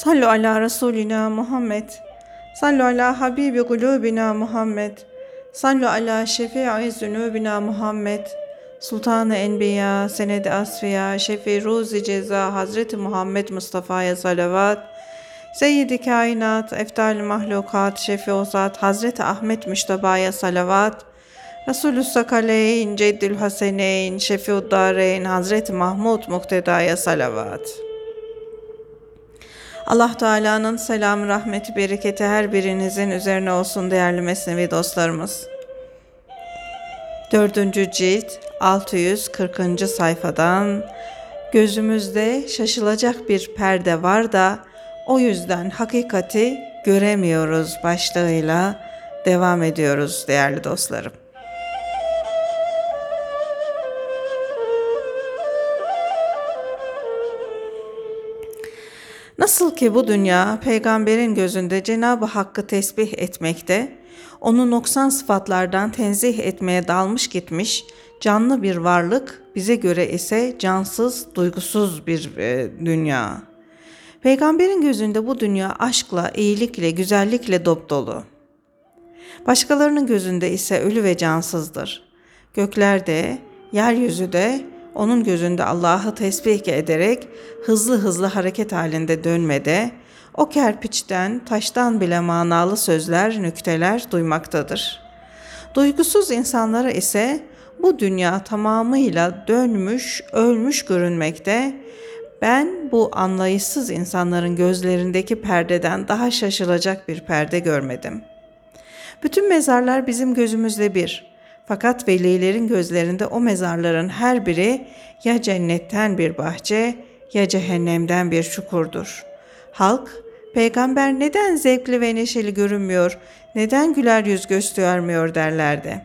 Sallu ala Resulina Muhammed. Sallu ala Habibi kulubina Muhammed. Sallu ala şefii zünubina Muhammed. Sultanı Enbiya, Senedi Asfiya, Şefi Ruzi Ceza, Hazreti Muhammed Mustafa'ya salavat. Seyyidi Kainat, Eftal Mahlukat, Şefi Ozat, Hazreti Ahmet Müştaba'ya salavat. Resulü Sakaleyn, Ceddül Haseneyn, Şefiuddarayn, Hazreti Mahmud Mukteda'ya salavat.'' Allah Teala'nın selamı, rahmeti, bereketi her birinizin üzerine olsun değerli mesnevi dostlarımız. Dördüncü cilt 640. sayfadan gözümüzde şaşılacak bir perde var da o yüzden hakikati göremiyoruz başlığıyla devam ediyoruz değerli dostlarım. Ki bu dünya peygamberin gözünde Cenab-ı Hakk'ı tesbih etmekte, onu noksan sıfatlardan tenzih etmeye dalmış gitmiş, canlı bir varlık, bize göre ise cansız, duygusuz bir e, dünya. Peygamberin gözünde bu dünya aşkla, iyilikle, güzellikle dop dolu. Başkalarının gözünde ise ölü ve cansızdır. Göklerde, yeryüzü de onun gözünde Allah'ı tesbih ederek hızlı hızlı hareket halinde dönmede, o kerpiçten, taştan bile manalı sözler, nükteler duymaktadır. Duygusuz insanlara ise bu dünya tamamıyla dönmüş, ölmüş görünmekte, ben bu anlayışsız insanların gözlerindeki perdeden daha şaşılacak bir perde görmedim. Bütün mezarlar bizim gözümüzde bir. Fakat velilerin gözlerinde o mezarların her biri ya cennetten bir bahçe ya cehennemden bir çukurdur. Halk, peygamber neden zevkli ve neşeli görünmüyor, neden güler yüz göstermiyor derlerdi.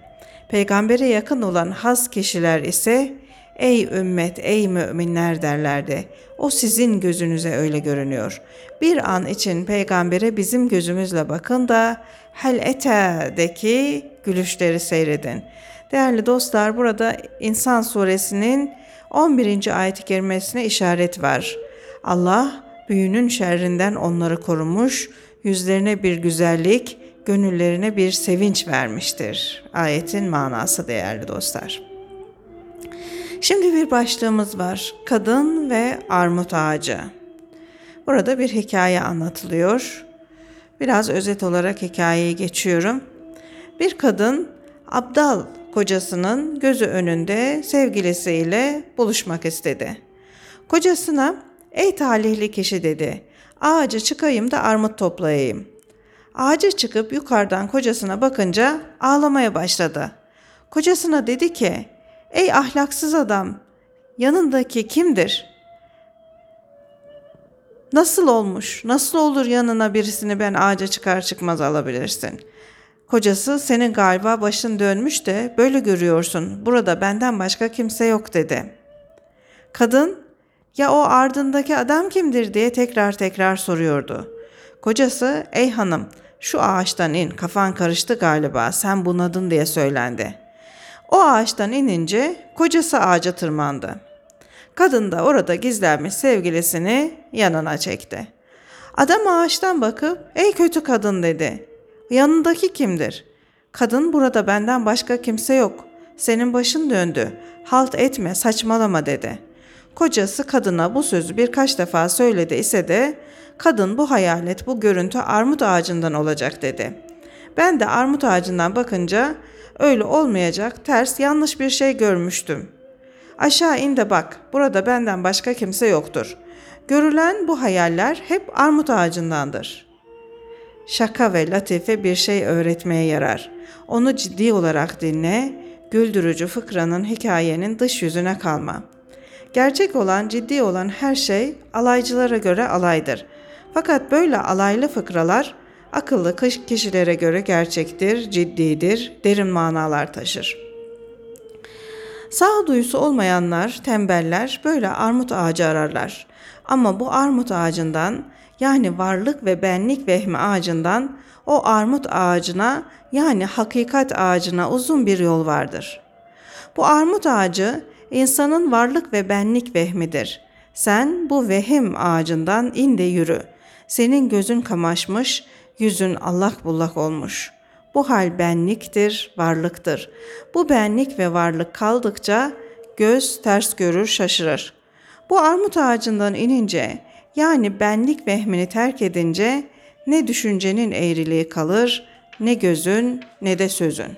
Peygambere yakın olan has kişiler ise Ey ümmet, ey müminler derlerdi. O sizin gözünüze öyle görünüyor. Bir an için peygambere bizim gözümüzle bakın da hel ete'deki gülüşleri seyredin. Değerli dostlar burada İnsan suresinin 11. ayet-i kerimesine işaret var. Allah büyünün şerrinden onları korumuş, yüzlerine bir güzellik, gönüllerine bir sevinç vermiştir. Ayetin manası değerli dostlar. Şimdi bir başlığımız var. Kadın ve armut ağacı. Burada bir hikaye anlatılıyor. Biraz özet olarak hikayeyi geçiyorum. Bir kadın Abdal kocasının gözü önünde sevgilisiyle buluşmak istedi. Kocasına ''Ey talihli kişi'' dedi. ''Ağaca çıkayım da armut toplayayım.'' Ağaca çıkıp yukarıdan kocasına bakınca ağlamaya başladı. Kocasına dedi ki ''Ey ahlaksız adam, yanındaki kimdir?'' Nasıl olmuş? Nasıl olur yanına birisini ben ağaca çıkar çıkmaz alabilirsin? Kocası senin galiba başın dönmüş de böyle görüyorsun. Burada benden başka kimse yok dedi. Kadın ya o ardındaki adam kimdir diye tekrar tekrar soruyordu. Kocası ey hanım şu ağaçtan in kafan karıştı galiba sen bunadın diye söylendi. O ağaçtan inince kocası ağaca tırmandı. Kadın da orada gizlenmiş sevgilisini yanına çekti. Adam ağaçtan bakıp ey kötü kadın dedi. Yanındaki kimdir? Kadın burada benden başka kimse yok. Senin başın döndü. Halt etme, saçmalama dedi. Kocası kadına bu sözü birkaç defa söyledi ise de kadın bu hayalet, bu görüntü armut ağacından olacak dedi. Ben de armut ağacından bakınca öyle olmayacak, ters, yanlış bir şey görmüştüm. Aşağı in de bak, burada benden başka kimse yoktur. Görülen bu hayaller hep armut ağacındandır.'' şaka ve latife bir şey öğretmeye yarar. Onu ciddi olarak dinle, güldürücü fıkranın hikayenin dış yüzüne kalma. Gerçek olan, ciddi olan her şey alaycılara göre alaydır. Fakat böyle alaylı fıkralar akıllı kişilere göre gerçektir, ciddidir, derin manalar taşır. Sağduyusu olmayanlar, tembeller böyle armut ağacı ararlar. Ama bu armut ağacından yani varlık ve benlik vehmi ağacından o armut ağacına yani hakikat ağacına uzun bir yol vardır. Bu armut ağacı insanın varlık ve benlik vehmidir. Sen bu vehim ağacından in de yürü. Senin gözün kamaşmış, yüzün allak bullak olmuş. Bu hal benliktir, varlıktır. Bu benlik ve varlık kaldıkça göz ters görür, şaşırır. Bu armut ağacından inince, yani benlik vehmini terk edince ne düşüncenin eğriliği kalır, ne gözün ne de sözün.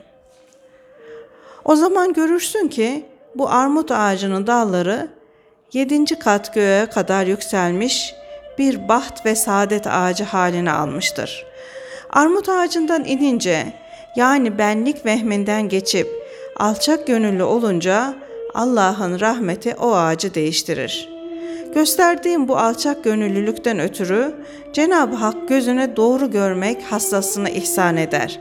O zaman görürsün ki bu armut ağacının dalları yedinci kat göğe kadar yükselmiş bir baht ve saadet ağacı haline almıştır. Armut ağacından inince yani benlik vehminden geçip alçak gönüllü olunca Allah'ın rahmeti o ağacı değiştirir. Gösterdiğim bu alçak gönüllülükten ötürü Cenab-ı Hak gözüne doğru görmek hassasını ihsan eder.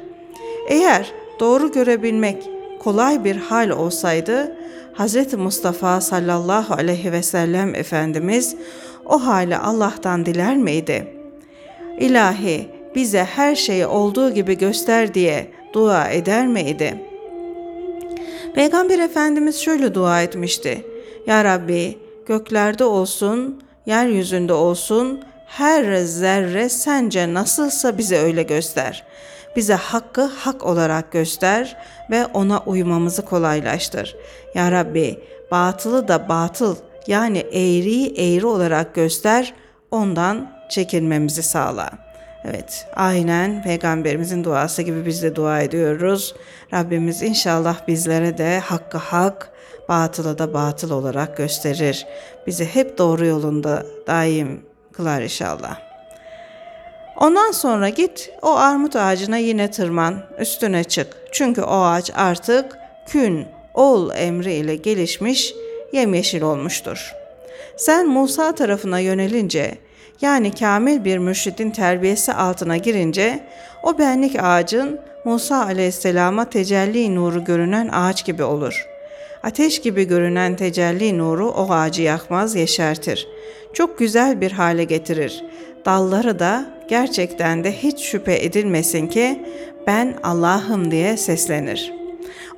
Eğer doğru görebilmek kolay bir hal olsaydı Hz. Mustafa sallallahu aleyhi ve sellem Efendimiz o hali Allah'tan diler miydi? İlahi bize her şeyi olduğu gibi göster diye dua eder miydi? Peygamber Efendimiz şöyle dua etmişti. Ya Rabbi göklerde olsun, yeryüzünde olsun, her zerre sence nasılsa bize öyle göster. Bize hakkı hak olarak göster ve ona uymamızı kolaylaştır. Ya Rabbi batılı da batıl yani eğriyi eğri olarak göster, ondan çekinmemizi sağla. Evet, aynen peygamberimizin duası gibi biz de dua ediyoruz. Rabbimiz inşallah bizlere de hakkı hak, batılı da batıl olarak gösterir. Bizi hep doğru yolunda daim kılar inşallah. Ondan sonra git o armut ağacına yine tırman, üstüne çık. Çünkü o ağaç artık kün, ol emri ile gelişmiş, yemyeşil olmuştur. Sen Musa tarafına yönelince, yani kamil bir mürşidin terbiyesi altına girince, o benlik ağacın Musa aleyhisselama tecelli nuru görünen ağaç gibi olur. Ateş gibi görünen tecelli nuru o ağacı yakmaz, yeşertir. Çok güzel bir hale getirir. Dalları da gerçekten de hiç şüphe edilmesin ki ben Allah'ım diye seslenir.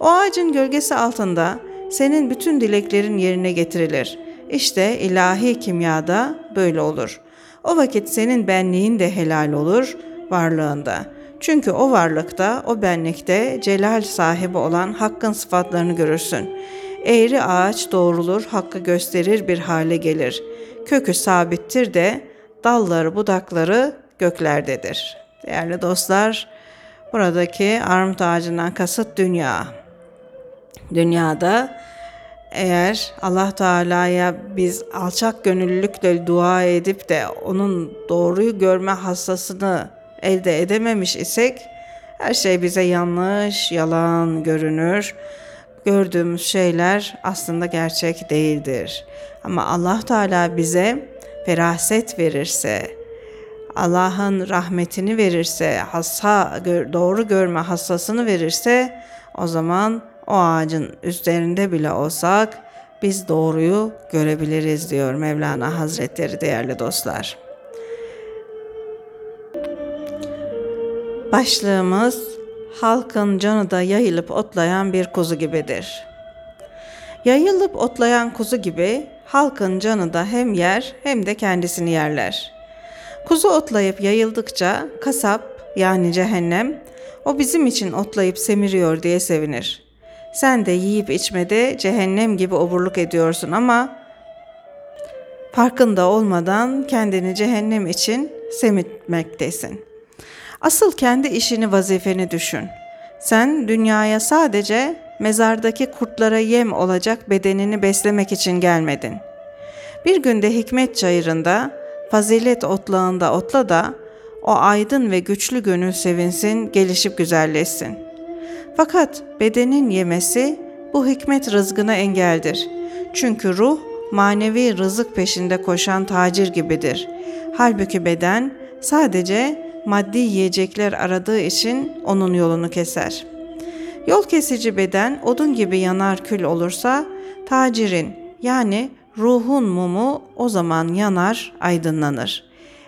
O ağacın gölgesi altında senin bütün dileklerin yerine getirilir. İşte ilahi kimyada böyle olur. O vakit senin benliğin de helal olur, varlığında. Çünkü o varlıkta, o benlikte celal sahibi olan hakkın sıfatlarını görürsün. Eğri ağaç doğrulur, hakkı gösterir bir hale gelir. Kökü sabittir de dalları, budakları göklerdedir. Değerli dostlar, buradaki armut ağacından kasıt dünya. Dünyada eğer Allah Teala'ya biz alçak gönüllülükle dua edip de onun doğruyu görme hassasını elde edememiş isek her şey bize yanlış, yalan görünür. Gördüğümüz şeyler aslında gerçek değildir. Ama Allah Teala bize feraset verirse, Allah'ın rahmetini verirse, hassa, doğru görme hassasını verirse o zaman o ağacın üzerinde bile olsak biz doğruyu görebiliriz diyor Mevlana Hazretleri değerli dostlar. Başlığımız halkın canı da yayılıp otlayan bir kuzu gibidir. Yayılıp otlayan kuzu gibi halkın canı da hem yer hem de kendisini yerler. Kuzu otlayıp yayıldıkça kasap yani cehennem o bizim için otlayıp semiriyor diye sevinir. Sen de yiyip içmede cehennem gibi oburluk ediyorsun ama farkında olmadan kendini cehennem için semitmektesin. Asıl kendi işini vazifeni düşün. Sen dünyaya sadece mezardaki kurtlara yem olacak bedenini beslemek için gelmedin. Bir günde hikmet çayırında, fazilet otlağında otla da o aydın ve güçlü gönül sevinsin, gelişip güzelleşsin. Fakat bedenin yemesi bu hikmet rızgına engeldir. Çünkü ruh manevi rızık peşinde koşan tacir gibidir. Halbuki beden sadece maddi yiyecekler aradığı için onun yolunu keser. Yol kesici beden odun gibi yanar kül olursa tacirin yani ruhun mumu o zaman yanar, aydınlanır.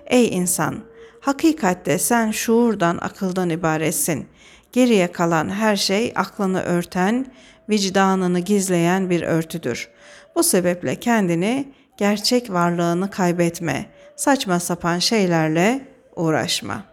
Ey insan, hakikatte sen şuurdan, akıldan ibaretsin. Geriye kalan her şey aklını örten, vicdanını gizleyen bir örtüdür. Bu sebeple kendini, gerçek varlığını kaybetme. saçma sapan şeylerle uğraşma.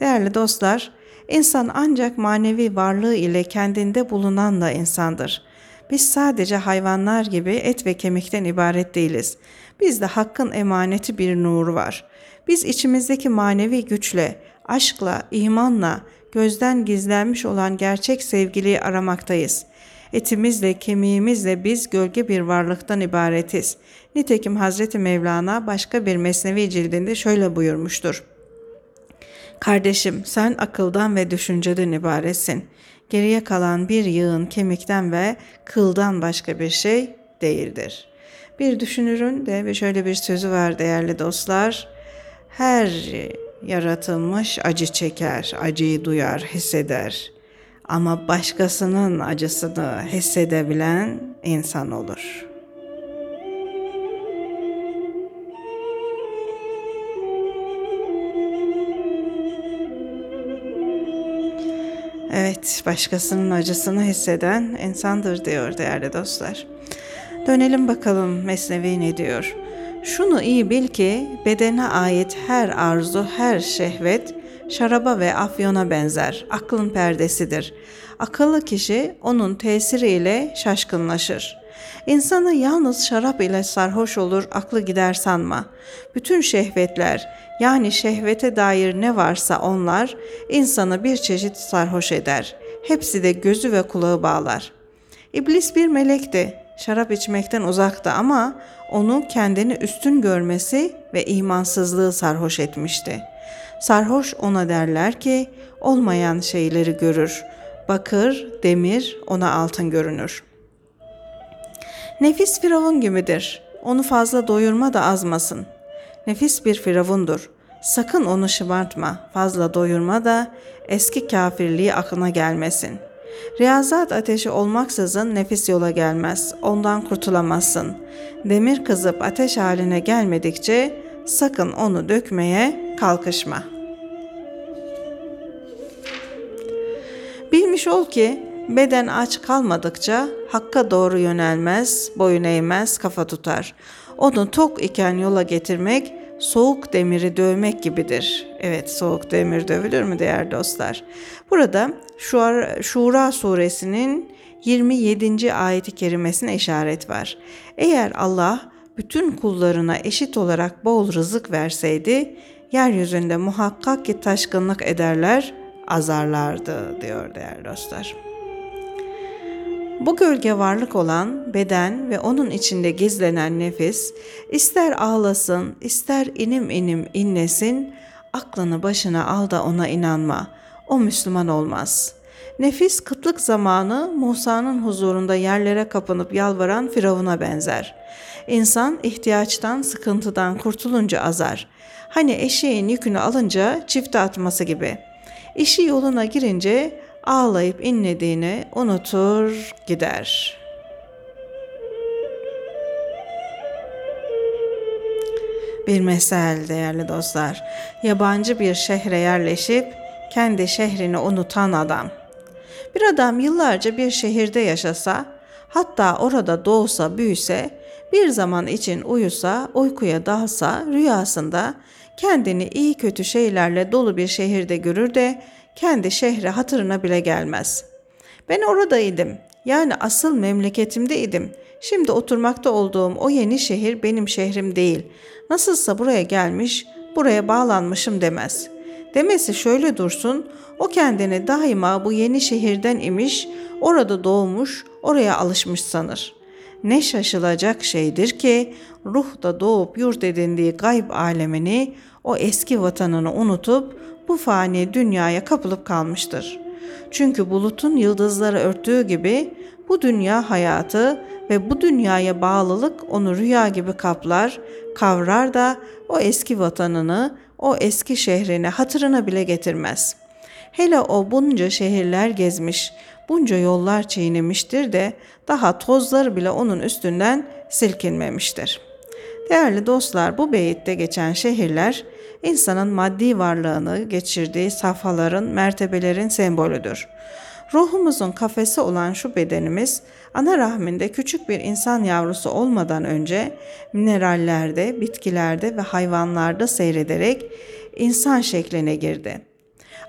Değerli dostlar, insan ancak manevi varlığı ile kendinde bulunanla insandır. Biz sadece hayvanlar gibi et ve kemikten ibaret değiliz. Bizde hakkın emaneti bir nur var. Biz içimizdeki manevi güçle, aşkla, imanla, gözden gizlenmiş olan gerçek sevgiliyi aramaktayız. Etimizle, kemiğimizle biz gölge bir varlıktan ibaretiz. Nitekim Hazreti Mevlana başka bir mesnevi cildinde şöyle buyurmuştur. Kardeşim sen akıldan ve düşünceden ibaretsin. Geriye kalan bir yığın kemikten ve kıldan başka bir şey değildir. Bir düşünürün de şöyle bir sözü var değerli dostlar. Her yaratılmış acı çeker, acıyı duyar, hisseder. Ama başkasının acısını hissedebilen insan olur.'' Evet, başkasının acısını hisseden insandır diyor değerli dostlar. Dönelim bakalım Mesnevi ne diyor? Şunu iyi bil ki bedene ait her arzu, her şehvet şaraba ve afyona benzer, aklın perdesidir. Akıllı kişi onun tesiriyle şaşkınlaşır. İnsanı yalnız şarap ile sarhoş olur, aklı gider sanma. Bütün şehvetler, yani şehvete dair ne varsa onlar insanı bir çeşit sarhoş eder. Hepsi de gözü ve kulağı bağlar. İblis bir melekti. Şarap içmekten uzakta ama onu kendini üstün görmesi ve imansızlığı sarhoş etmişti. Sarhoş ona derler ki olmayan şeyleri görür. Bakır, demir ona altın görünür. Nefis firavun gibidir. Onu fazla doyurma da azmasın. Nefis bir firavundur. Sakın onu şımartma, fazla doyurma da eski kafirliği aklına gelmesin. Riyazat ateşi olmaksızın nefis yola gelmez, ondan kurtulamazsın. Demir kızıp ateş haline gelmedikçe sakın onu dökmeye kalkışma. Bilmiş ol ki beden aç kalmadıkça hakka doğru yönelmez, boyun eğmez, kafa tutar. Onu tok iken yola getirmek soğuk demiri dövmek gibidir. Evet soğuk demir dövülür mü değerli dostlar? Burada Şura suresinin 27. ayeti kerimesine işaret var. Eğer Allah bütün kullarına eşit olarak bol rızık verseydi, yeryüzünde muhakkak ki taşkınlık ederler, azarlardı diyor değerli dostlar. Bu gölge varlık olan beden ve onun içinde gizlenen nefis ister ağlasın, ister inim inim inlesin, aklını başına al da ona inanma. O Müslüman olmaz. Nefis kıtlık zamanı Musa'nın huzurunda yerlere kapanıp yalvaran Firavun'a benzer. İnsan ihtiyaçtan, sıkıntıdan kurtulunca azar. Hani eşeğin yükünü alınca çifte atması gibi. İşi yoluna girince ağlayıp inlediğini unutur gider. Bir mesel değerli dostlar. Yabancı bir şehre yerleşip kendi şehrini unutan adam. Bir adam yıllarca bir şehirde yaşasa, hatta orada doğsa, büyüse, bir zaman için uyusa, uykuya dalsa, rüyasında kendini iyi kötü şeylerle dolu bir şehirde görür de kendi şehre hatırına bile gelmez. Ben oradaydım. Yani asıl memleketimdeydim. Şimdi oturmakta olduğum o yeni şehir benim şehrim değil. Nasılsa buraya gelmiş, buraya bağlanmışım demez. Demesi şöyle dursun, o kendini daima bu yeni şehirden imiş, orada doğmuş, oraya alışmış sanır. Ne şaşılacak şeydir ki ruh da doğup yurt edindiği gayb alemini, o eski vatanını unutup bu fani dünyaya kapılıp kalmıştır. Çünkü bulutun yıldızları örttüğü gibi bu dünya hayatı ve bu dünyaya bağlılık onu rüya gibi kaplar, kavrar da o eski vatanını, o eski şehrini hatırına bile getirmez. Hele o bunca şehirler gezmiş, bunca yollar çiğnemiştir de daha tozları bile onun üstünden silkinmemiştir. Değerli dostlar bu beyitte geçen şehirler insanın maddi varlığını geçirdiği safhaların, mertebelerin sembolüdür. Ruhumuzun kafesi olan şu bedenimiz ana rahminde küçük bir insan yavrusu olmadan önce minerallerde, bitkilerde ve hayvanlarda seyrederek insan şekline girdi.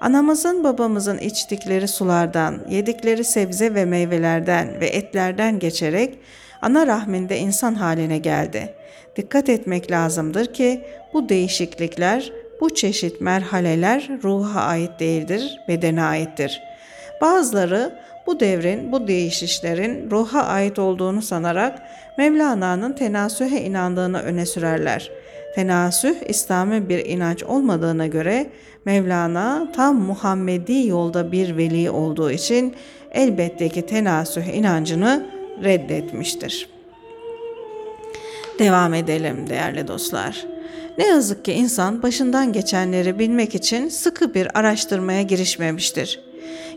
Anamızın babamızın içtikleri sulardan, yedikleri sebze ve meyvelerden ve etlerden geçerek ana rahminde insan haline geldi. Dikkat etmek lazımdır ki bu değişiklikler, bu çeşit merhaleler ruha ait değildir, bedene aittir. Bazıları bu devrin, bu değişişlerin ruha ait olduğunu sanarak Mevlana'nın tenasühe inandığını öne sürerler. Tenasüh İslami bir inanç olmadığına göre Mevlana tam Muhammedi yolda bir veli olduğu için elbette ki tenasüh inancını reddetmiştir. Devam edelim değerli dostlar. Ne yazık ki insan başından geçenleri bilmek için sıkı bir araştırmaya girişmemiştir.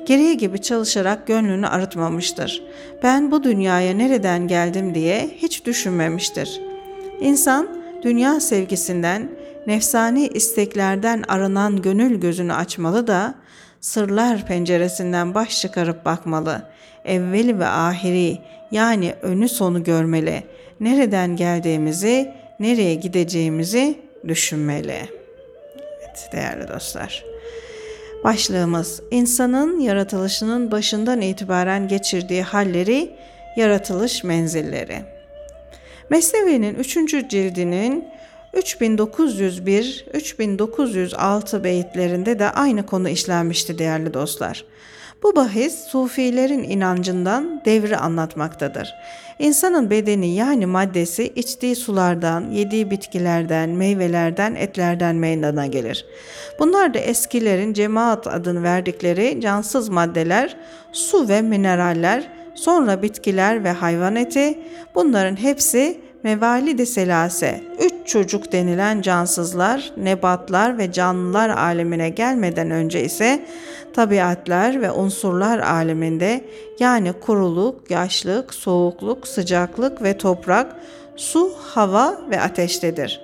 Gereği gibi çalışarak gönlünü arıtmamıştır. Ben bu dünyaya nereden geldim diye hiç düşünmemiştir. İnsan dünya sevgisinden, nefsani isteklerden arınan gönül gözünü açmalı da sırlar penceresinden baş çıkarıp bakmalı. Evveli ve ahiri yani önü sonu görmeli. Nereden geldiğimizi, nereye gideceğimizi düşünmeli. Evet değerli dostlar. Başlığımız insanın yaratılışının başından itibaren geçirdiği halleri, yaratılış menzilleri. Mesnevi'nin 3. cildinin 3901-3906 beyitlerinde de aynı konu işlenmişti değerli dostlar. Bu bahis Sufilerin inancından devri anlatmaktadır. İnsanın bedeni yani maddesi içtiği sulardan, yediği bitkilerden, meyvelerden, etlerden meydana gelir. Bunlar da eskilerin cemaat adını verdikleri cansız maddeler, su ve mineraller, sonra bitkiler ve hayvan eti, bunların hepsi mevalidi selase, üç çocuk denilen cansızlar, nebatlar ve canlılar alemine gelmeden önce ise tabiatlar ve unsurlar aleminde yani kuruluk, yaşlık, soğukluk, sıcaklık ve toprak, su, hava ve ateştedir.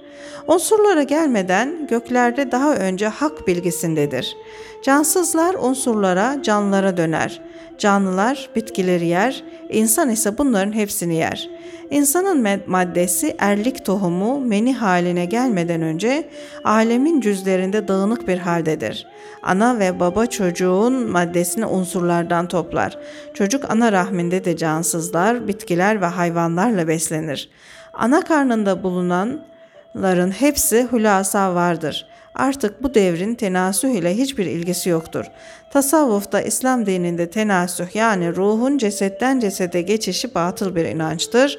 Unsurlara gelmeden göklerde daha önce hak bilgisindedir. Cansızlar unsurlara, canlılara döner. Canlılar bitkileri yer, insan ise bunların hepsini yer. İnsanın maddesi erlik tohumu meni haline gelmeden önce alemin cüzlerinde dağınık bir haldedir. Ana ve baba çocuğun maddesini unsurlardan toplar. Çocuk ana rahminde de cansızlar, bitkiler ve hayvanlarla beslenir. Ana karnında bulunanların hepsi hülasa vardır. Artık bu devrin tenasüh ile hiçbir ilgisi yoktur. Tasavvufta İslam dininde tenasüh yani ruhun cesetten cesede geçişi batıl bir inançtır.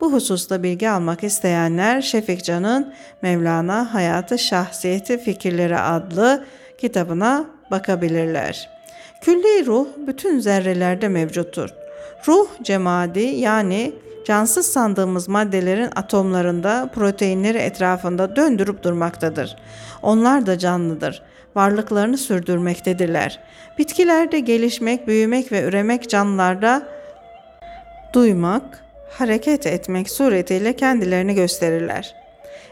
Bu hususta bilgi almak isteyenler Şefik Can'ın Mevlana Hayatı Şahsiyeti Fikirleri adlı kitabına bakabilirler. Külli ruh bütün zerrelerde mevcuttur. Ruh cemadi yani cansız sandığımız maddelerin atomlarında, proteinleri etrafında döndürüp durmaktadır. Onlar da canlıdır. Varlıklarını sürdürmektedirler. Bitkilerde gelişmek, büyümek ve üremek canlılarda duymak, hareket etmek suretiyle kendilerini gösterirler.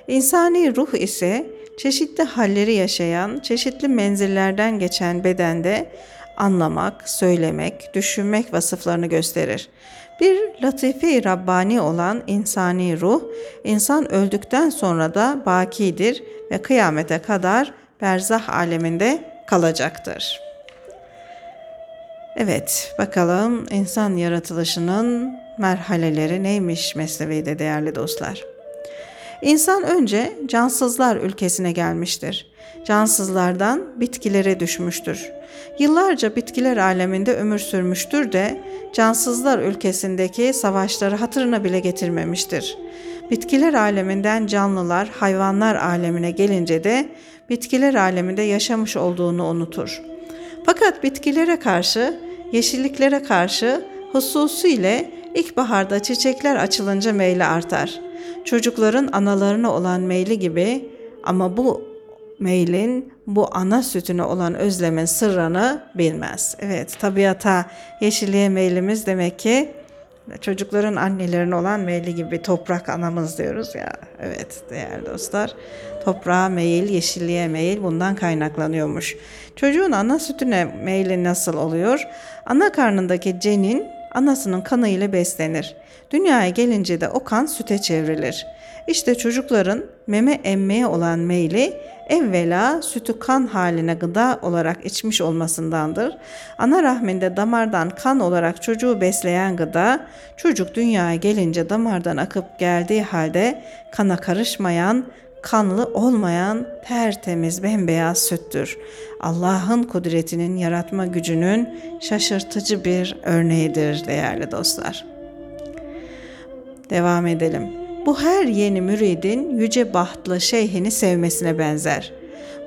İnsani ruh ise çeşitli halleri yaşayan, çeşitli menzillerden geçen bedende anlamak, söylemek, düşünmek vasıflarını gösterir. Bir latife Rabbani olan insani ruh, insan öldükten sonra da bakidir ve kıyamete kadar berzah aleminde kalacaktır. Evet, bakalım insan yaratılışının merhaleleri neymiş Mesnevi'de değerli dostlar. İnsan önce cansızlar ülkesine gelmiştir. Cansızlardan bitkilere düşmüştür. Yıllarca bitkiler aleminde ömür sürmüştür de cansızlar ülkesindeki savaşları hatırına bile getirmemiştir. Bitkiler aleminden canlılar, hayvanlar alemine gelince de bitkiler aleminde yaşamış olduğunu unutur. Fakat bitkilere karşı, yeşilliklere karşı hususiyle ilkbaharda çiçekler açılınca meyli artar. Çocukların analarına olan meyli gibi ama bu meylin bu ana sütüne olan özlemin sırrını bilmez. Evet tabiata yeşilliğe meylimiz demek ki Çocukların annelerin olan meyli gibi toprak anamız diyoruz ya. Evet değerli dostlar. Toprağa meyil, yeşilliğe meyil bundan kaynaklanıyormuş. Çocuğun ana sütüne meyli nasıl oluyor? Ana karnındaki cenin anasının kanı ile beslenir. Dünyaya gelince de o kan süte çevrilir. İşte çocukların meme emmeye olan meyli evvela sütü kan haline gıda olarak içmiş olmasındandır. Ana rahminde damardan kan olarak çocuğu besleyen gıda, çocuk dünyaya gelince damardan akıp geldiği halde kana karışmayan, kanlı olmayan tertemiz bembeyaz süttür. Allah'ın kudretinin yaratma gücünün şaşırtıcı bir örneğidir değerli dostlar. Devam edelim. Bu her yeni müridin yüce bahtlı şeyhini sevmesine benzer.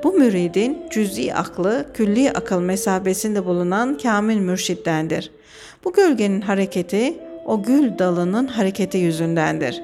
Bu müridin cüz'i aklı, külli akıl mesabesinde bulunan kamil mürşittendir. Bu gölgenin hareketi o gül dalının hareketi yüzündendir.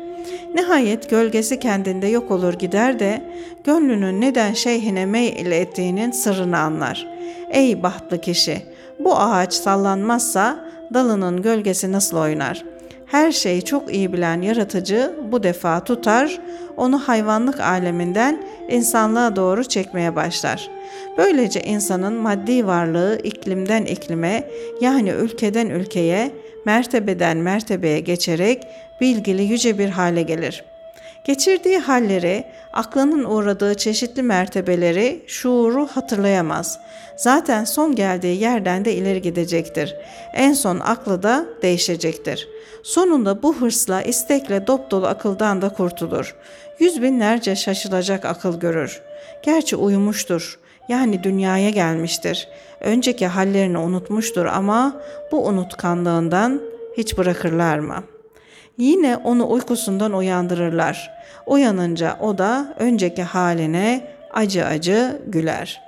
Nihayet gölgesi kendinde yok olur gider de gönlünün neden şeyhine meyil ettiğinin sırrını anlar. Ey bahtlı kişi! Bu ağaç sallanmazsa dalının gölgesi nasıl oynar?'' Her şeyi çok iyi bilen yaratıcı bu defa tutar, onu hayvanlık aleminden insanlığa doğru çekmeye başlar. Böylece insanın maddi varlığı iklimden iklime yani ülkeden ülkeye, mertebeden mertebeye geçerek bilgili yüce bir hale gelir.'' Geçirdiği halleri, aklının uğradığı çeşitli mertebeleri şuuru hatırlayamaz. Zaten son geldiği yerden de ileri gidecektir. En son aklı da değişecektir. Sonunda bu hırsla, istekle dop dolu akıldan da kurtulur. Yüz binlerce şaşılacak akıl görür. Gerçi uyumuştur. Yani dünyaya gelmiştir. Önceki hallerini unutmuştur ama bu unutkanlığından hiç bırakırlar mı?'' Yine onu uykusundan uyandırırlar. Uyanınca o da önceki haline acı acı güler.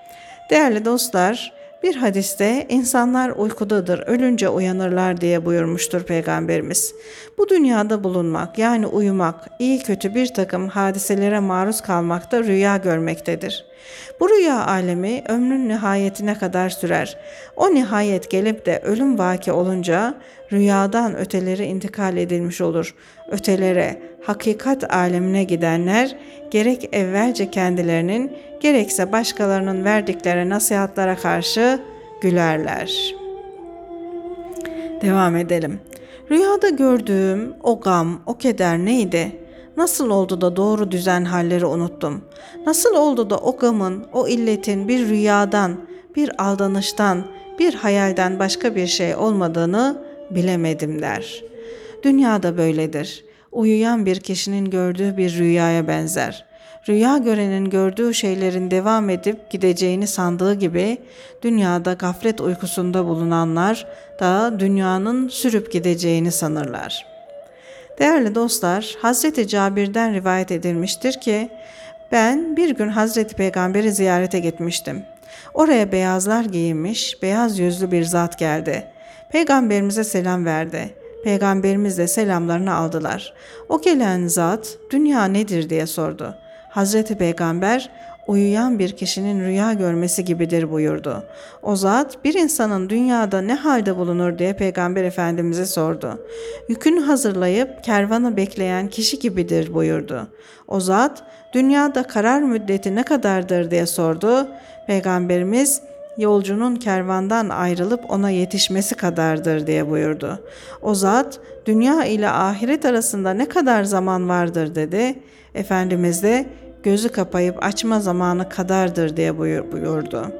Değerli dostlar, bir hadiste insanlar uykudadır, ölünce uyanırlar diye buyurmuştur Peygamberimiz. Bu dünyada bulunmak yani uyumak, iyi kötü bir takım hadiselere maruz kalmakta rüya görmektedir. Bu rüya alemi ömrün nihayetine kadar sürer. O nihayet gelip de ölüm vaki olunca rüyadan öteleri intikal edilmiş olur. Ötelere, hakikat alemine gidenler gerek evvelce kendilerinin gerekse başkalarının verdikleri nasihatlara karşı gülerler. Devam edelim. Rüyada gördüğüm o gam, o keder neydi? Nasıl oldu da doğru düzen halleri unuttum? Nasıl oldu da o gamın, o illetin bir rüyadan, bir aldanıştan, bir hayalden başka bir şey olmadığını bilemedim der. Dünyada böyledir. Uyuyan bir kişinin gördüğü bir rüyaya benzer. Rüya görenin gördüğü şeylerin devam edip gideceğini sandığı gibi dünyada gaflet uykusunda bulunanlar da dünyanın sürüp gideceğini sanırlar. Değerli dostlar, Hazreti Cabir'den rivayet edilmiştir ki ben bir gün Hazreti Peygamber'i ziyarete gitmiştim. Oraya beyazlar giyinmiş, beyaz yüzlü bir zat geldi. Peygamberimize selam verdi. Peygamberimiz de selamlarını aldılar. O gelen zat dünya nedir diye sordu. Hazreti Peygamber uyuyan bir kişinin rüya görmesi gibidir buyurdu. O zat bir insanın dünyada ne halde bulunur diye Peygamber Efendimiz'e sordu. Yükünü hazırlayıp kervanı bekleyen kişi gibidir buyurdu. O zat dünyada karar müddeti ne kadardır diye sordu. Peygamberimiz yolcunun kervandan ayrılıp ona yetişmesi kadardır diye buyurdu. O zat dünya ile ahiret arasında ne kadar zaman vardır dedi. Efendimiz de gözü kapayıp açma zamanı kadardır diye buyurdu.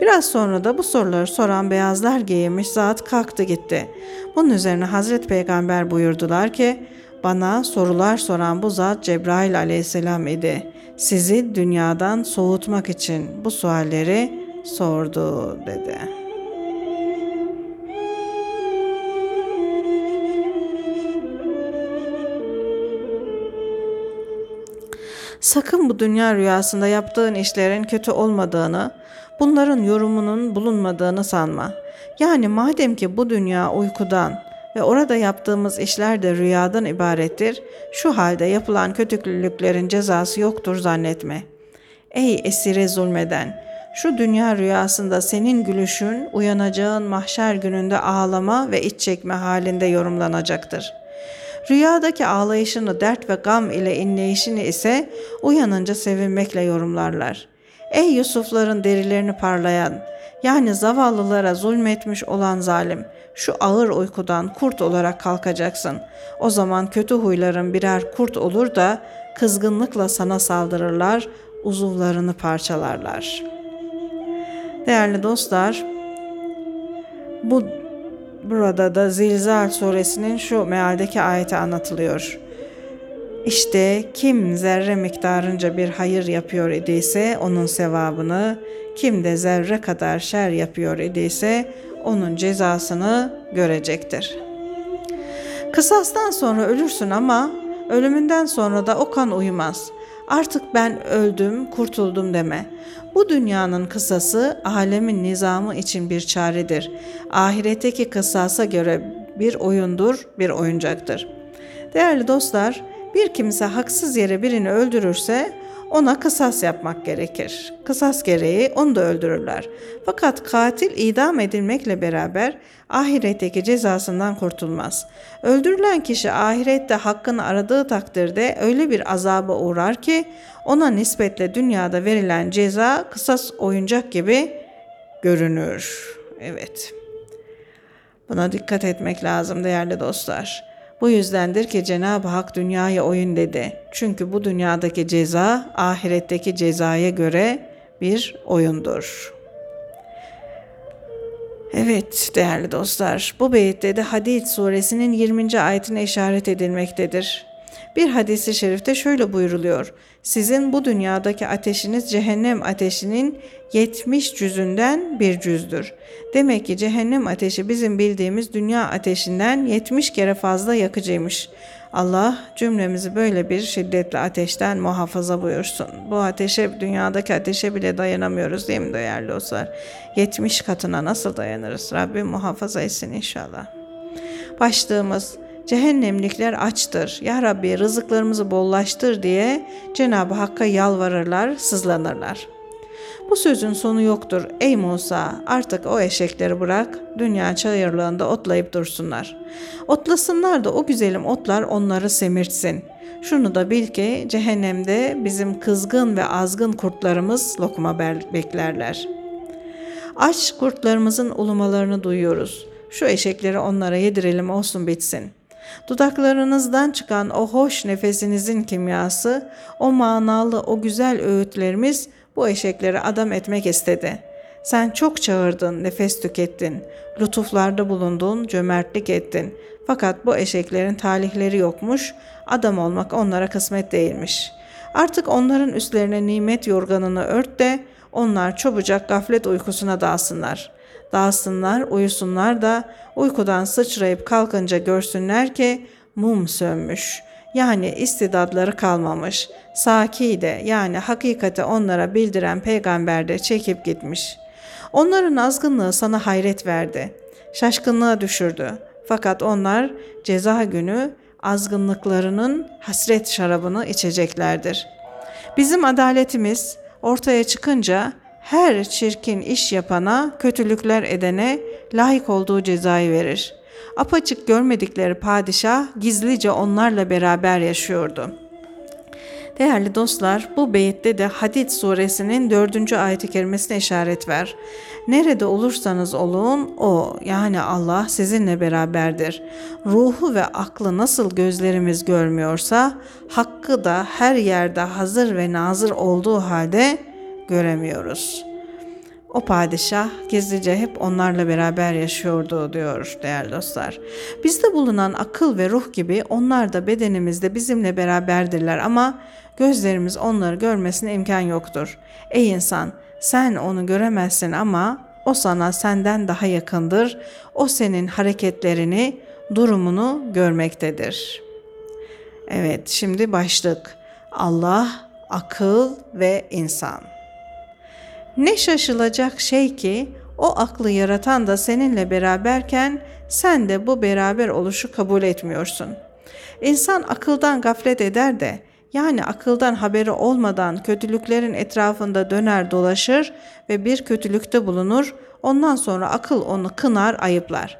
Biraz sonra da bu soruları soran beyazlar giyinmiş zat kalktı gitti. Bunun üzerine Hazreti Peygamber buyurdular ki bana sorular soran bu zat Cebrail aleyhisselam idi. Sizi dünyadan soğutmak için bu sualleri sordu dedi. Sakın bu dünya rüyasında yaptığın işlerin kötü olmadığını, bunların yorumunun bulunmadığını sanma. Yani madem ki bu dünya uykudan ve orada yaptığımız işler de rüyadan ibarettir, şu halde yapılan kötülüklerin cezası yoktur zannetme. Ey esire zulmeden, Şu dünya rüyasında senin gülüşün uyanacağın mahşer gününde ağlama ve iç çekme halinde yorumlanacaktır. Rüyadaki ağlayışını dert ve gam ile inleyişini ise uyanınca sevinmekle yorumlarlar. Ey Yusufların derilerini parlayan, yani zavallılara zulmetmiş olan zalim, şu ağır uykudan kurt olarak kalkacaksın. O zaman kötü huyların birer kurt olur da kızgınlıkla sana saldırırlar, uzuvlarını parçalarlar. Değerli dostlar, bu burada da Zilzal suresinin şu mealdeki ayeti anlatılıyor. İşte kim zerre miktarınca bir hayır yapıyor idiyse onun sevabını, kim de zerre kadar şer yapıyor idiyse onun cezasını görecektir. Kısastan sonra ölürsün ama ölümünden sonra da o kan uyumaz. Artık ben öldüm, kurtuldum deme. Bu dünyanın kısası alemin nizamı için bir çaredir. Ahiretteki kısasa göre bir oyundur, bir oyuncaktır. Değerli dostlar, bir kimse haksız yere birini öldürürse ona kısas yapmak gerekir. Kısas gereği onu da öldürürler. Fakat katil idam edilmekle beraber ahiretteki cezasından kurtulmaz. Öldürülen kişi ahirette hakkını aradığı takdirde öyle bir azaba uğrar ki ona nispetle dünyada verilen ceza kısas oyuncak gibi görünür. Evet. Buna dikkat etmek lazım değerli dostlar. Bu yüzdendir ki Cenab-ı Hak dünyaya oyun dedi. Çünkü bu dünyadaki ceza ahiretteki cezaya göre bir oyundur. Evet değerli dostlar, bu beyette de Hadid suresinin 20. ayetine işaret edilmektedir. Bir hadisi şerifte şöyle buyuruluyor. Sizin bu dünyadaki ateşiniz cehennem ateşinin 70 cüzünden bir cüzdür. Demek ki cehennem ateşi bizim bildiğimiz dünya ateşinden 70 kere fazla yakıcıymış. Allah cümlemizi böyle bir şiddetli ateşten muhafaza buyursun. Bu ateşe, dünyadaki ateşe bile dayanamıyoruz değil mi değerli dostlar? 70 katına nasıl dayanırız? Rabbim muhafaza etsin inşallah. Başlığımız Cehennemlikler açtır. Ya Rabbi rızıklarımızı bollaştır diye Cenab-ı Hakk'a yalvarırlar, sızlanırlar. Bu sözün sonu yoktur. Ey Musa artık o eşekleri bırak, dünya çayırlığında otlayıp dursunlar. Otlasınlar da o güzelim otlar onları semirtsin. Şunu da bil ki cehennemde bizim kızgın ve azgın kurtlarımız lokma beklerler. Aç kurtlarımızın ulumalarını duyuyoruz. Şu eşekleri onlara yedirelim olsun bitsin.'' Dudaklarınızdan çıkan o hoş nefesinizin kimyası, o manalı, o güzel öğütlerimiz bu eşekleri adam etmek istedi. Sen çok çağırdın, nefes tükettin, lütuflarda bulundun, cömertlik ettin. Fakat bu eşeklerin talihleri yokmuş, adam olmak onlara kısmet değilmiş. Artık onların üstlerine nimet yorganını ört de onlar çabucak gaflet uykusuna dalsınlar dağılsınlar, uyusunlar da uykudan sıçrayıp kalkınca görsünler ki mum sönmüş. Yani istidadları kalmamış. Saki de yani hakikati onlara bildiren peygamber de çekip gitmiş. Onların azgınlığı sana hayret verdi. Şaşkınlığa düşürdü. Fakat onlar ceza günü azgınlıklarının hasret şarabını içeceklerdir. Bizim adaletimiz ortaya çıkınca her çirkin iş yapana, kötülükler edene layık olduğu cezayı verir. Apaçık görmedikleri padişah gizlice onlarla beraber yaşıyordu. Değerli dostlar, bu beyette de Hadid suresinin dördüncü ayeti kerimesine işaret ver. Nerede olursanız olun, o yani Allah sizinle beraberdir. Ruhu ve aklı nasıl gözlerimiz görmüyorsa, hakkı da her yerde hazır ve nazır olduğu halde göremiyoruz. O padişah gizlice hep onlarla beraber yaşıyordu diyor değerli dostlar. Bizde bulunan akıl ve ruh gibi onlar da bedenimizde bizimle beraberdirler ama gözlerimiz onları görmesine imkan yoktur. Ey insan sen onu göremezsin ama o sana senden daha yakındır. O senin hareketlerini, durumunu görmektedir. Evet, şimdi başlık. Allah, akıl ve insan. Ne şaşılacak şey ki o aklı yaratan da seninle beraberken sen de bu beraber oluşu kabul etmiyorsun. İnsan akıldan gaflet eder de Yani akıldan haberi olmadan kötülüklerin etrafında döner dolaşır ve bir kötülükte bulunur. Ondan sonra akıl onu kınar, ayıplar.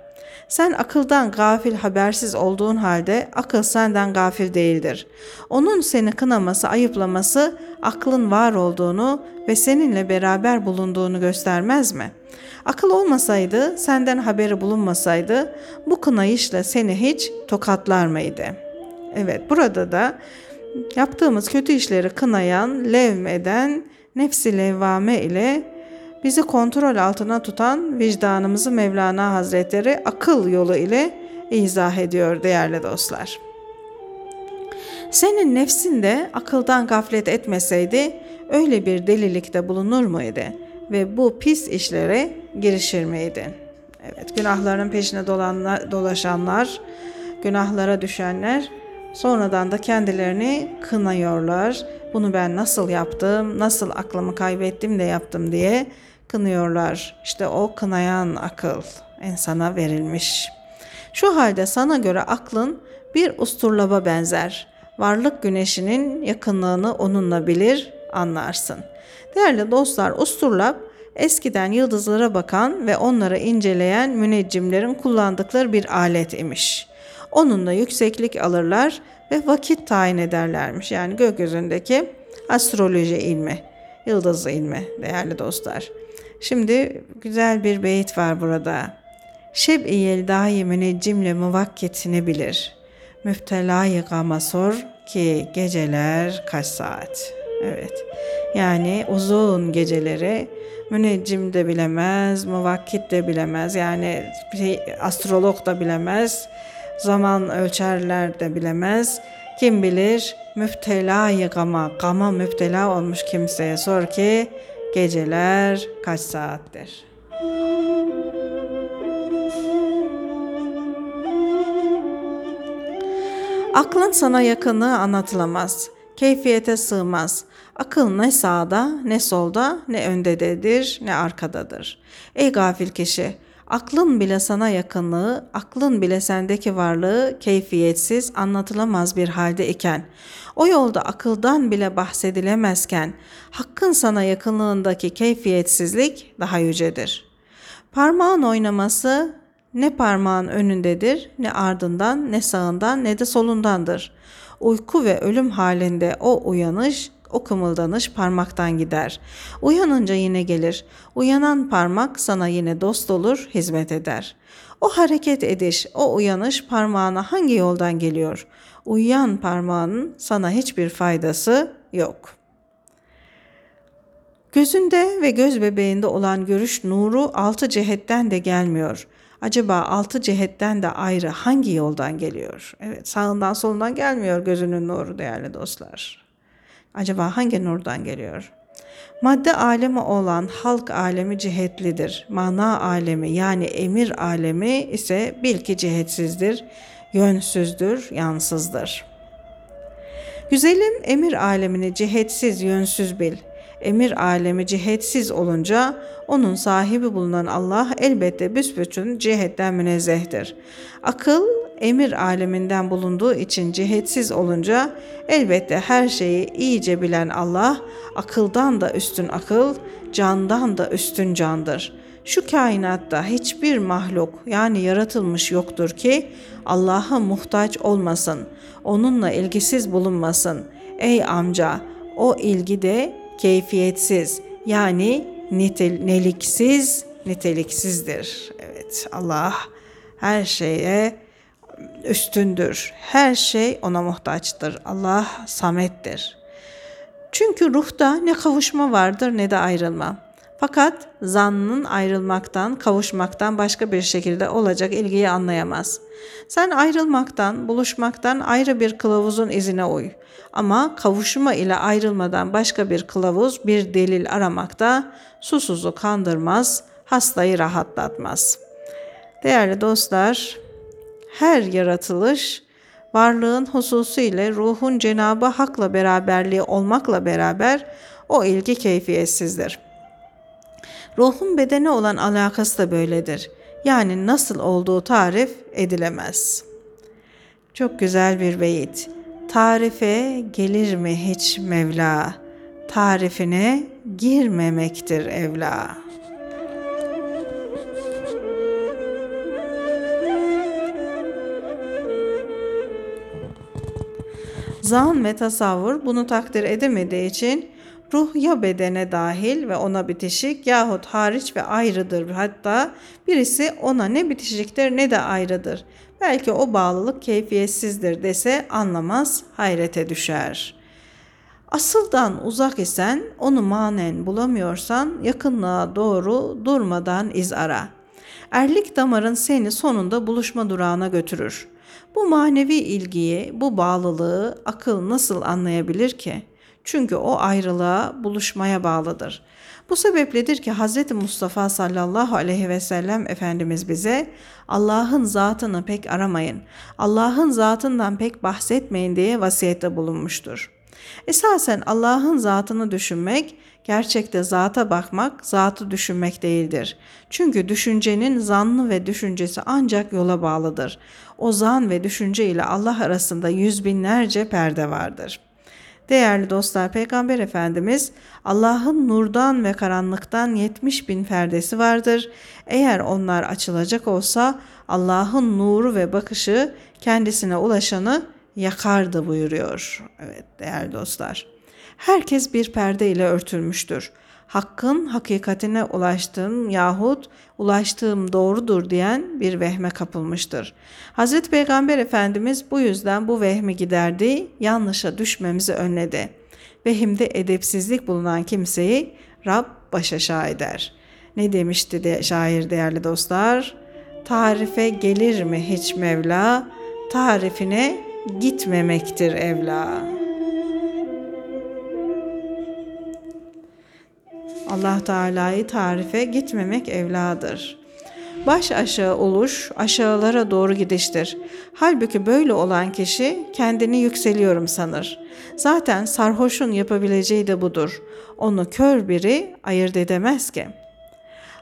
Sen akıldan gafil habersiz olduğun halde akıl senden gafil değildir. Onun seni kınaması, ayıplaması aklın var olduğunu ve seninle beraber bulunduğunu göstermez mi? Akıl olmasaydı, senden haberi bulunmasaydı bu kınayışla seni hiç tokatlar mıydı? Evet, burada da yaptığımız kötü işleri kınayan, levmeden, nefsi levvame ile bizi kontrol altına tutan vicdanımızı Mevlana Hazretleri akıl yolu ile izah ediyor değerli dostlar. Senin nefsin de akıldan gaflet etmeseydi öyle bir delilikte bulunur muydu ve bu pis işlere girişir miydi? Evet, günahların peşine dolanlar, dolaşanlar, günahlara düşenler sonradan da kendilerini kınıyorlar. Bunu ben nasıl yaptım, nasıl aklımı kaybettim de yaptım diye kınıyorlar. İşte o kınayan akıl insana verilmiş. Şu halde sana göre aklın bir usturlaba benzer. Varlık güneşinin yakınlığını onunla bilir, anlarsın. Değerli dostlar, usturlap eskiden yıldızlara bakan ve onları inceleyen müneccimlerin kullandıkları bir alet imiş. Onunla yükseklik alırlar ve vakit tayin ederlermiş. Yani gökyüzündeki astroloji ilmi, yıldız ilmi değerli dostlar. Şimdi güzel bir beyit var burada. Şeb-i yeldahi müneccimle muvakketini bilir. Müftelayı gama sor ki geceler kaç saat. Evet. Yani uzun geceleri müneccim de bilemez, muvakkit de bilemez. Yani bir astrolog da bilemez. Zaman ölçerler de bilemez. Kim bilir müftelayı gama, gama müftela olmuş kimseye sor ki Geceler kaç saattir? Aklın sana yakınlığı anlatılamaz. Keyfiyete sığmaz. Akıl ne sağda, ne solda, ne öndededir, ne arkadadır. Ey gafil kişi, aklın bile sana yakınlığı, aklın bile sendeki varlığı keyfiyetsiz, anlatılamaz bir halde iken, o yolda akıldan bile bahsedilemezken hakkın sana yakınlığındaki keyfiyetsizlik daha yücedir. Parmağın oynaması ne parmağın önündedir, ne ardından, ne sağından, ne de solundandır. Uyku ve ölüm halinde o uyanış, o kımıldanış parmaktan gider. Uyanınca yine gelir. Uyanan parmak sana yine dost olur, hizmet eder. O hareket ediş, o uyanış parmağına hangi yoldan geliyor? Uyuyan parmağının sana hiçbir faydası yok. Gözünde ve göz bebeğinde olan görüş nuru altı cihetten de gelmiyor. Acaba altı cihetten de ayrı hangi yoldan geliyor? Evet sağından solundan gelmiyor gözünün nuru değerli dostlar. Acaba hangi nurdan geliyor? Madde alemi olan halk alemi cihetlidir. Mana alemi yani emir alemi ise bil ki cihetsizdir, yönsüzdür, yansızdır. Güzelim emir alemini cihetsiz, yönsüz bil. Emir alemi cihetsiz olunca onun sahibi bulunan Allah elbette büsbütün cihetten münezzehtir. Akıl emir aleminden bulunduğu için cihetsiz olunca elbette her şeyi iyice bilen Allah akıldan da üstün akıl, candan da üstün candır. Şu kainatta hiçbir mahluk yani yaratılmış yoktur ki Allah'a muhtaç olmasın, onunla ilgisiz bulunmasın. Ey amca, o ilgi de keyfiyetsiz yani nitel, neliksiz, niteliksizdir. Evet, Allah her şeye üstündür. Her şey ona muhtaçtır. Allah samettir. Çünkü ruhta ne kavuşma vardır ne de ayrılma. Fakat zannın ayrılmaktan, kavuşmaktan başka bir şekilde olacak ilgiyi anlayamaz. Sen ayrılmaktan, buluşmaktan ayrı bir kılavuzun izine uy. Ama kavuşma ile ayrılmadan başka bir kılavuz, bir delil aramakta susuzu kandırmaz, hastayı rahatlatmaz. Değerli dostlar, her yaratılış varlığın hususu ile ruhun Cenabı Hak'la beraberliği olmakla beraber o ilgi keyfiyetsizdir. Ruhun bedene olan alakası da böyledir. Yani nasıl olduğu tarif edilemez. Çok güzel bir beyit. Tarife gelir mi hiç Mevla? Tarifine girmemektir evla. Zan ve tasavvur bunu takdir edemediği için ruh ya bedene dahil ve ona bitişik yahut hariç ve ayrıdır. Hatta birisi ona ne bitişiktir ne de ayrıdır. Belki o bağlılık keyfiyetsizdir dese anlamaz, hayrete düşer. Asıldan uzak isen onu manen bulamıyorsan yakınlığa doğru durmadan iz ara. Erlik damarın seni sonunda buluşma durağına götürür. Bu manevi ilgiyi, bu bağlılığı akıl nasıl anlayabilir ki? Çünkü o ayrılığa, buluşmaya bağlıdır. Bu sebepledir ki Hz. Mustafa sallallahu aleyhi ve sellem Efendimiz bize Allah'ın zatını pek aramayın, Allah'ın zatından pek bahsetmeyin diye vasiyette bulunmuştur. Esasen Allah'ın zatını düşünmek, gerçekte zata bakmak, zatı düşünmek değildir. Çünkü düşüncenin zanlı ve düşüncesi ancak yola bağlıdır. O zan ve düşünce ile Allah arasında yüz binlerce perde vardır.'' Değerli dostlar Peygamber Efendimiz Allah'ın nurdan ve karanlıktan 70 bin perdesi vardır. Eğer onlar açılacak olsa Allah'ın nuru ve bakışı kendisine ulaşanı yakardı buyuruyor. Evet değerli dostlar. Herkes bir perde ile örtülmüştür. Hakkın hakikatine ulaştığım yahut ulaştığım doğrudur diyen bir vehme kapılmıştır. Hz. Peygamber Efendimiz bu yüzden bu vehmi giderdi, yanlışa düşmemizi önledi. Vehimde edepsizlik bulunan kimseyi Rab baş aşağı eder. Ne demişti de şair değerli dostlar? Tarife gelir mi hiç Mevla? Tarifine gitmemektir evla. Allah Teala'yı tarife gitmemek evladır. Baş aşağı oluş, aşağılara doğru gidiştir. Halbuki böyle olan kişi kendini yükseliyorum sanır. Zaten sarhoşun yapabileceği de budur. Onu kör biri ayırt edemez ki.''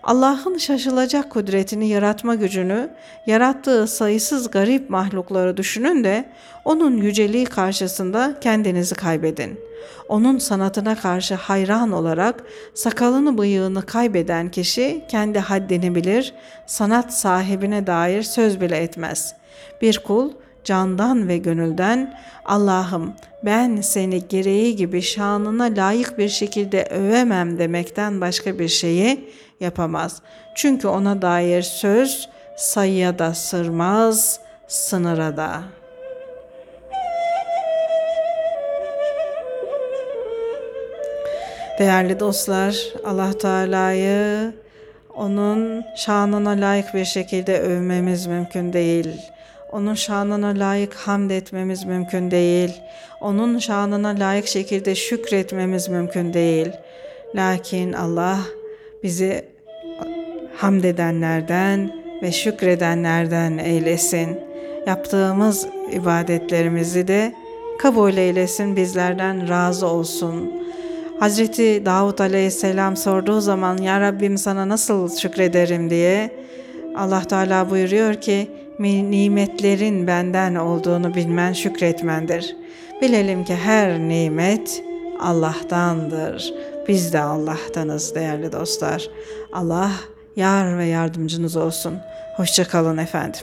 Allah'ın şaşılacak kudretini yaratma gücünü, yarattığı sayısız garip mahlukları düşünün de onun yüceliği karşısında kendinizi kaybedin. Onun sanatına karşı hayran olarak sakalını bıyığını kaybeden kişi kendi haddini bilir, sanat sahibine dair söz bile etmez. Bir kul candan ve gönülden Allah'ım ben seni gereği gibi şanına layık bir şekilde övemem demekten başka bir şeyi yapamaz. Çünkü ona dair söz sayıya da sırmaz, sınıra da. Değerli dostlar, Allah Teala'yı onun şanına layık bir şekilde övmemiz mümkün değil. Onun şanına layık hamd etmemiz mümkün değil. Onun şanına layık şekilde şükretmemiz mümkün değil. Lakin Allah bizi hamd edenlerden ve şükredenlerden eylesin. Yaptığımız ibadetlerimizi de kabul eylesin, bizlerden razı olsun. Hazreti Davut Aleyhisselam sorduğu zaman Ya Rabbim sana nasıl şükrederim diye Allah Teala buyuruyor ki nimetlerin benden olduğunu bilmen şükretmendir. Bilelim ki her nimet Allah'tandır. Biz de Allah'tanız değerli dostlar. Allah yar ve yardımcınız olsun. Hoşçakalın efendim.